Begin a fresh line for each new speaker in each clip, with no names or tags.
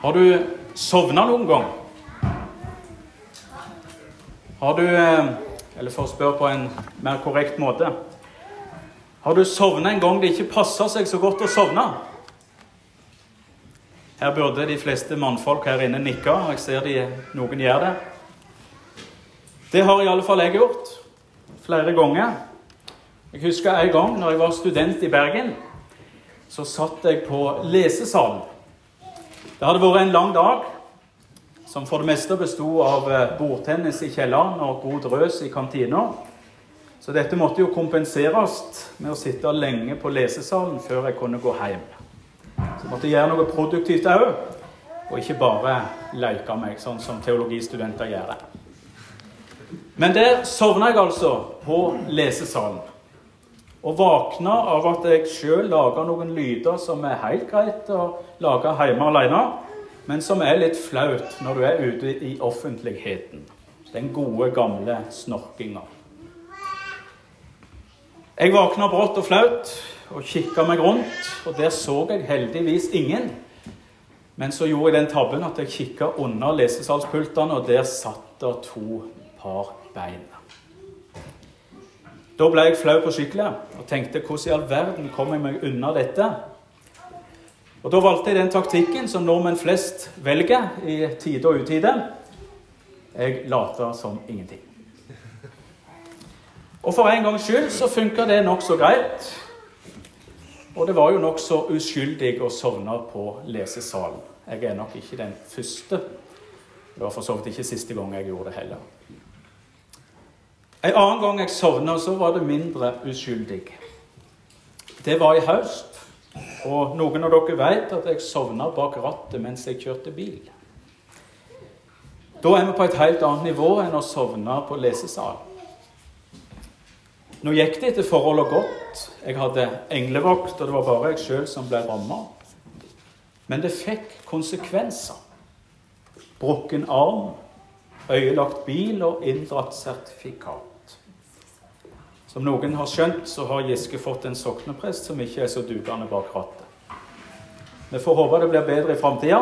Har du sovna noen gang? Har du eh, Eller for å spørre på en mer korrekt måte Har du sovna en gang det ikke passer seg så godt å sovne? Her burde de fleste mannfolk her inne nikke, og jeg ser de, noen gjør det. Det har i alle fall jeg gjort flere ganger. Jeg husker en gang når jeg var student i Bergen, så satt jeg på lesesalen. Det hadde vært en lang dag som for det meste bestod av eh, bordtennis i kjelleren og god drøs i kantina. Så dette måtte jo kompenseres med å sitte lenge på lesesalen før jeg kunne gå hjem. Så jeg måtte gjøre noe produktivt òg, og ikke bare leke meg, sånn som teologistudenter gjør. Men der sovna jeg altså på lesesalen. Og våkna av at jeg sjøl lager noen lyder som er helt greit å lage hjemme alene, men som er litt flaut når du er ute i offentligheten. Den gode, gamle snorkinga. Jeg våkna brått og flaut og kikka meg rundt, og der så jeg heldigvis ingen. Men så gjorde jeg den tabben at jeg kikka under lesesalspultene, og der satt det to par bein. Da ble jeg flau på skikkelig og tenkte hvordan i all verden kom jeg meg unna dette? Og Da valgte jeg den taktikken som nordmenn flest velger i tide og utide. Jeg later som ingenting. Og for en gangs skyld så funka det nokså greit. Og det var jo nokså uskyldig å sovne på lesesalen. Jeg er nok ikke den første. Det var for så vidt ikke siste gang jeg gjorde det heller. En annen gang jeg sovna, så var det mindre uskyldig. Det var i høst, og noen av dere vet at jeg sovna bak rattet mens jeg kjørte bil. Da er vi på et helt annet nivå enn å sovne på lesesal. Nå gikk det etter forholdet godt. Jeg hadde englevakt, og det var bare jeg sjøl som ble ramma. Men det fikk konsekvenser. Brukken arm, øyelagt bil og inndratt sertifikat. Som noen har skjønt, så har Giske fått en sokneprest som ikke er så dugende bak rattet. Vi får håpe det blir bedre i framtida.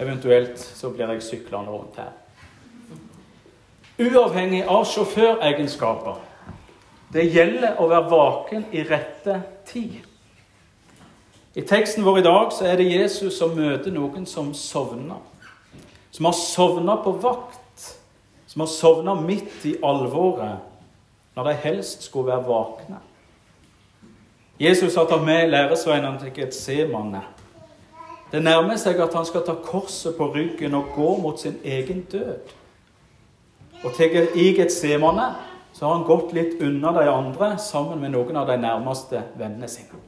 Eventuelt så blir jeg syklende rundt her. Uavhengig av sjåføregenskaper. Det gjelder å være vaken i rette tid. I teksten vår i dag så er det Jesus som møter noen som sovner. Som har sovna på vakt. Som har sovna midt i alvoret når de helst skulle være våkne. Jesus har tatt med læresveinene til Getsemane. Det nærmer seg at han skal ta korset på ryggen og gå mot sin egen død. Og til i Getsemane så har han gått litt unna de andre sammen med noen av de nærmeste vennene sine.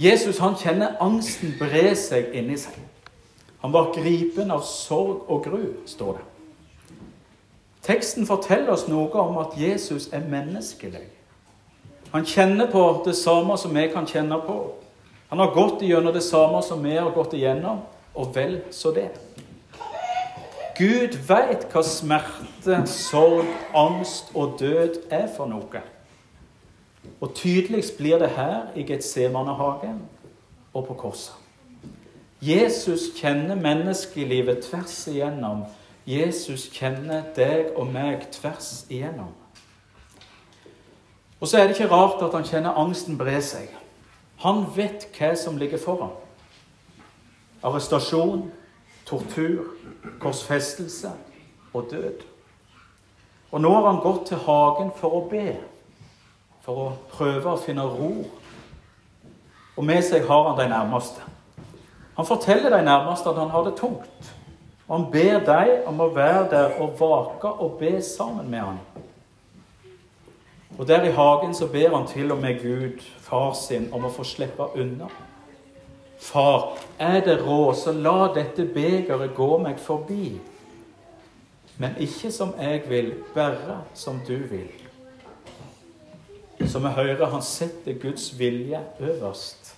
Jesus han kjenner angsten bre seg inni seg. Han var gripen av sorg og gru, står det. Teksten forteller oss noe om at Jesus er menneskelig. Han kjenner på det samme som vi kan kjenne på. Han har gått igjennom det samme som vi har gått igjennom, og vel så det. Gud veit hva smerte, sorg, angst og død er for noe. Og tydeligst blir det her i Getsemanehagen og på korset. Jesus kjenner menneskelivet tvers igjennom Jesus kjenner deg og meg tvers igjennom. Og så er det ikke rart at han kjenner angsten bre seg. Han vet hva som ligger foran. Arrestasjon, tortur, korsfestelse og død. Og nå har han gått til hagen for å be, for å prøve å finne ro. Og med seg har han de nærmeste. Han forteller de nærmeste at han har det tungt. Han ber deg om å være der og vake og be sammen med ham. Og der i hagen så ber han til og med Gud, far sin, om å få slippe unna. Far, er det råd, så la dette begeret gå meg forbi. Men ikke som jeg vil, bare som du vil. Så vi hører han setter Guds vilje øverst.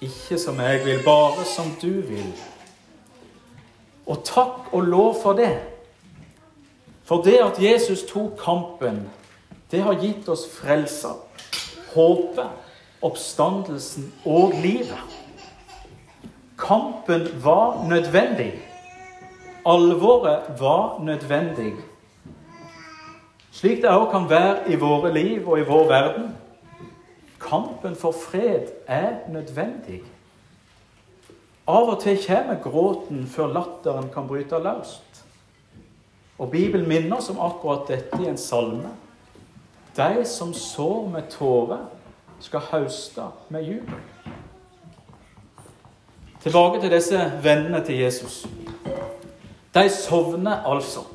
Ikke som jeg vil, bare som du vil. Og takk og lov for det. For det at Jesus tok kampen, det har gitt oss frelser, håpet, oppstandelsen og livet. kampen var nødvendig. Alvoret var nødvendig. Slik det òg kan være i våre liv og i vår verden. Kampen for fred er nødvendig. Av og til kommer gråten før latteren kan bryte løst. Og Bibelen minner oss om akkurat dette i en salme. De som sår med tårer, skal høste med jubel. Tilbake til disse vennene til Jesus. De sovner altså.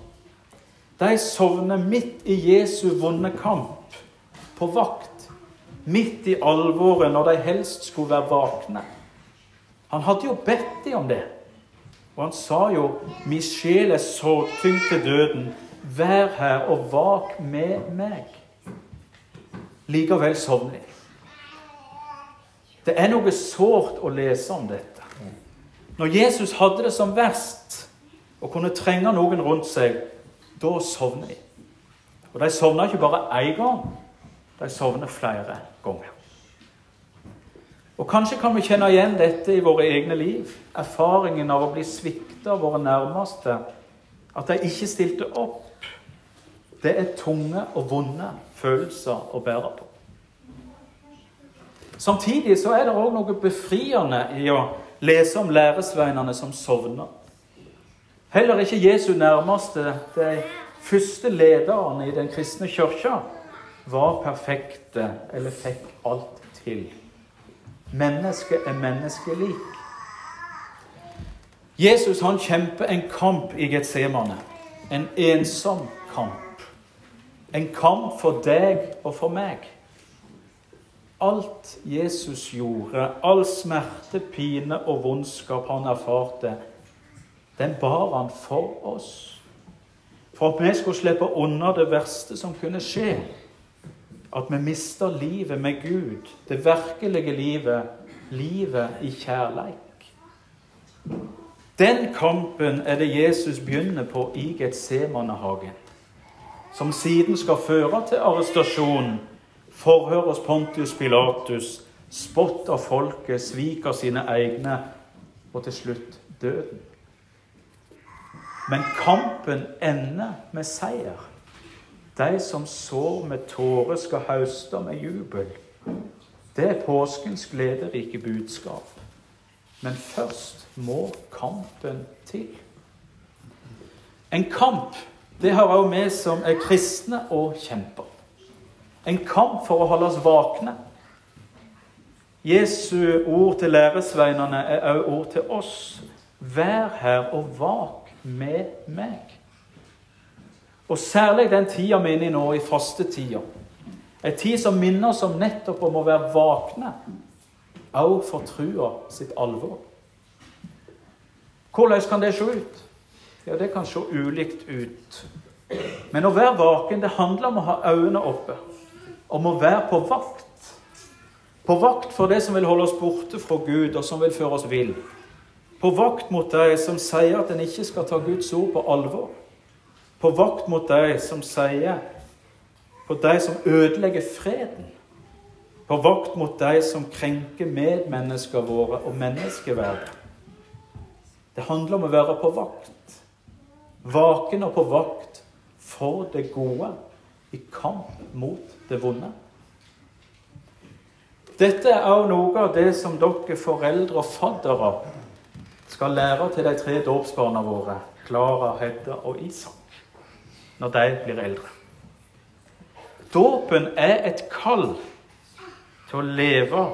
De sovner midt i Jesu vonde kamp, på vakt, midt i alvoret, når de helst skulle være vakne. Han hadde jo bedt dem om det. Og han sa jo 'Mi sjel er sorgtyngd til døden. Vær her og vak med meg.' Likevel sovner de. Det er noe sårt å lese om dette. Når Jesus hadde det som verst og kunne trenge noen rundt seg, da sovner de. Og de sovner ikke bare én gang, de sovner flere ganger. Og Kanskje kan vi kjenne igjen dette i våre egne liv. Erfaringen av å bli svikta av våre nærmeste. At de ikke stilte opp. Det er tunge og vonde følelser å bære på. Samtidig så er det òg noe befriende i å lese om læresveinene som sovner. Heller ikke Jesu nærmeste, de første lederne i den kristne kirka, var perfekte eller fikk alt til. Mennesket er menneskelik. Jesus han kjemper en kamp i Getsemane. En ensom kamp. En kamp for deg og for meg. Alt Jesus gjorde, all smerte, pine og vondskap han erfarte, den bar han for oss. For at vi skulle slippe unna det verste som kunne skje at vi mister livet med Gud, det virkelige livet, livet i kjærleik. Den kampen er det Jesus begynner på i Getsemanehagen, som siden skal føre til arrestasjon, forhør hos Pontius Pilatus, spott av folket, svik av sine egne og til slutt døden. Men kampen ender med seier. De som sår med tårer, skal høste med jubel. Det er påskens glederike budskap. Men først må kampen til. En kamp det har også vi som er kristne og kjemper. En kamp for å holde oss vakne. Jesu ord til læresveinene er også ord til oss. Vær her og vak med meg. Og særlig den tida vi er inne i nå, i fastetida. En tid som minner oss om nettopp om å være vakne, òg for trua sitt alvor. Hvordan kan det se ut? Ja, Det kan se ulikt ut. Men å være vaken det handler om å ha øynene oppe. Om å være på vakt. På vakt for det som vil holde oss borte fra Gud, og som vil føre oss vill. På vakt mot de som sier at en ikke skal ta Guds ord på alvor på vakt mot de som sier På de som ødelegger freden. På vakt mot de som krenker medmenneskene våre og menneskeverdet. Det handler om å være på vakt. Vaken og på vakt for det gode i kamp mot det vonde. Dette er òg noe av det som dere foreldre og faddere skal lære til de tre dåpsbarna våre, Klara, Hedda og Isak når de blir eldre. Dåpen er et kall til å leve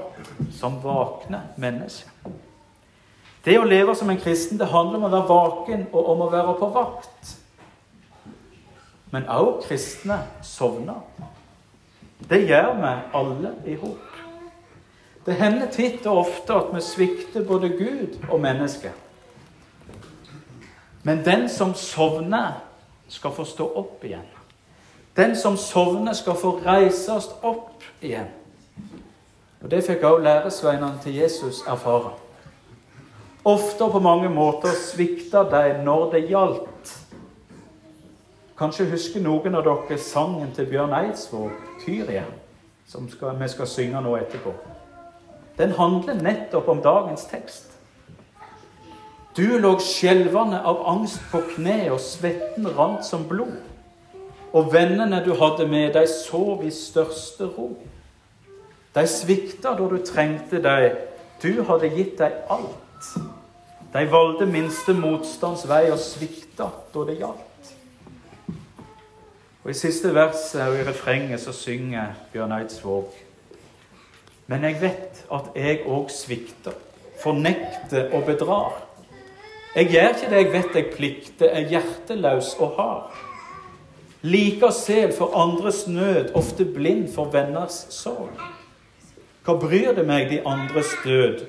som vakne mennesker. Det å leve som en kristen det handler om å være vaken og om å være på vakt. Men også kristne sovner. Det gjør vi alle i hop. Det hender titt og ofte at vi svikter både Gud og mennesket. Men den som sovner, skal få stå opp igjen. Den som sovner, skal få reises opp igjen. Og Det fikk også læresveinene til Jesus erfare. Ofte og på mange måter svikta de når det gjaldt. Kanskje husker noen av dere sangen til Bjørn Eidsvåg, 'Kyrie', som skal, vi skal synge nå etterpå. Den handler nettopp om dagens tekst. Du lå skjelvende av angst på kne, og svetten rant som blod. Og vennene du hadde med deg, sov i største ro. De svikta da du trengte deg. Du hadde gitt deg alt. De valgte minste motstands vei og svikta da det gjaldt. Og I siste verset og i refrenget så synger Bjørn Eidsvåg Men jeg vet at jeg òg svikter, fornekter og bedrar. Jeg gjør ikke det jeg vet jeg plikter, er hjerteløs og hard. Liker sel for andres nød, ofte blind for venners sorg. Hva bryr det meg de andres død?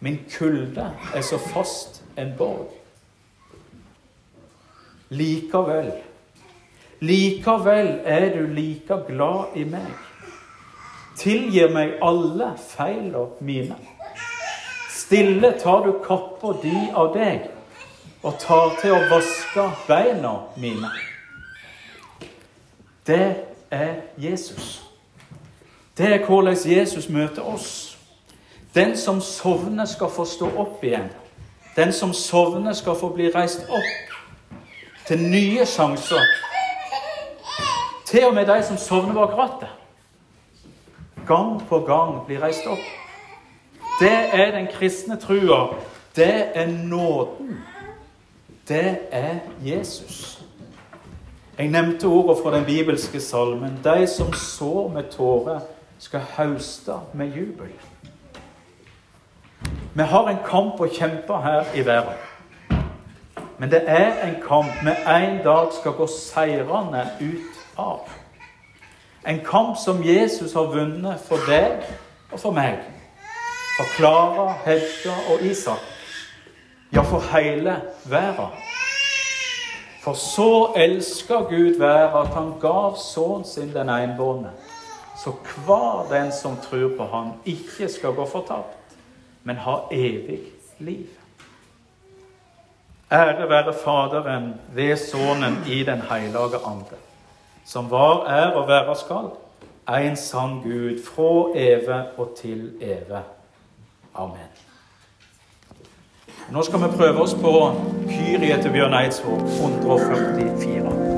Min kulde er så fast en borg. Likevel, likevel er du like glad i meg. Tilgir meg alle feila mine. Stille tar du kappa di av deg og tar til å vaske beina mine. Det er Jesus. Det er hvordan Jesus møter oss. Den som sovner, skal få stå opp igjen. Den som sovner, skal få bli reist opp til nye sjanser. Til og med de som sovner bak rattet. Gang på gang blir reist opp. Det er den kristne trua. Det er nåden det er Jesus. Jeg nevnte ordet fra den bibelske salmen. De som sår med tårer, skal hauste med jubel. Vi har en kamp å kjempe her i verden. Men det er en kamp vi en dag skal gå seirende ut av. En kamp som Jesus har vunnet for deg og for meg. For Klara, Hedda og Isak ja, for hele verden. For så elska Gud verden at han gav sønnen sin den enbårne, så hver den som tror på ham, ikke skal gå fortapt, men ha evig liv. Ære være Faderen ved Sønnen i Den hellige ande, som var, er og være skal, en sann Gud, fra evig og til evig. Amen. Nå skal vi prøve oss på Kyrie til Bjørn Eidsvåg, 144.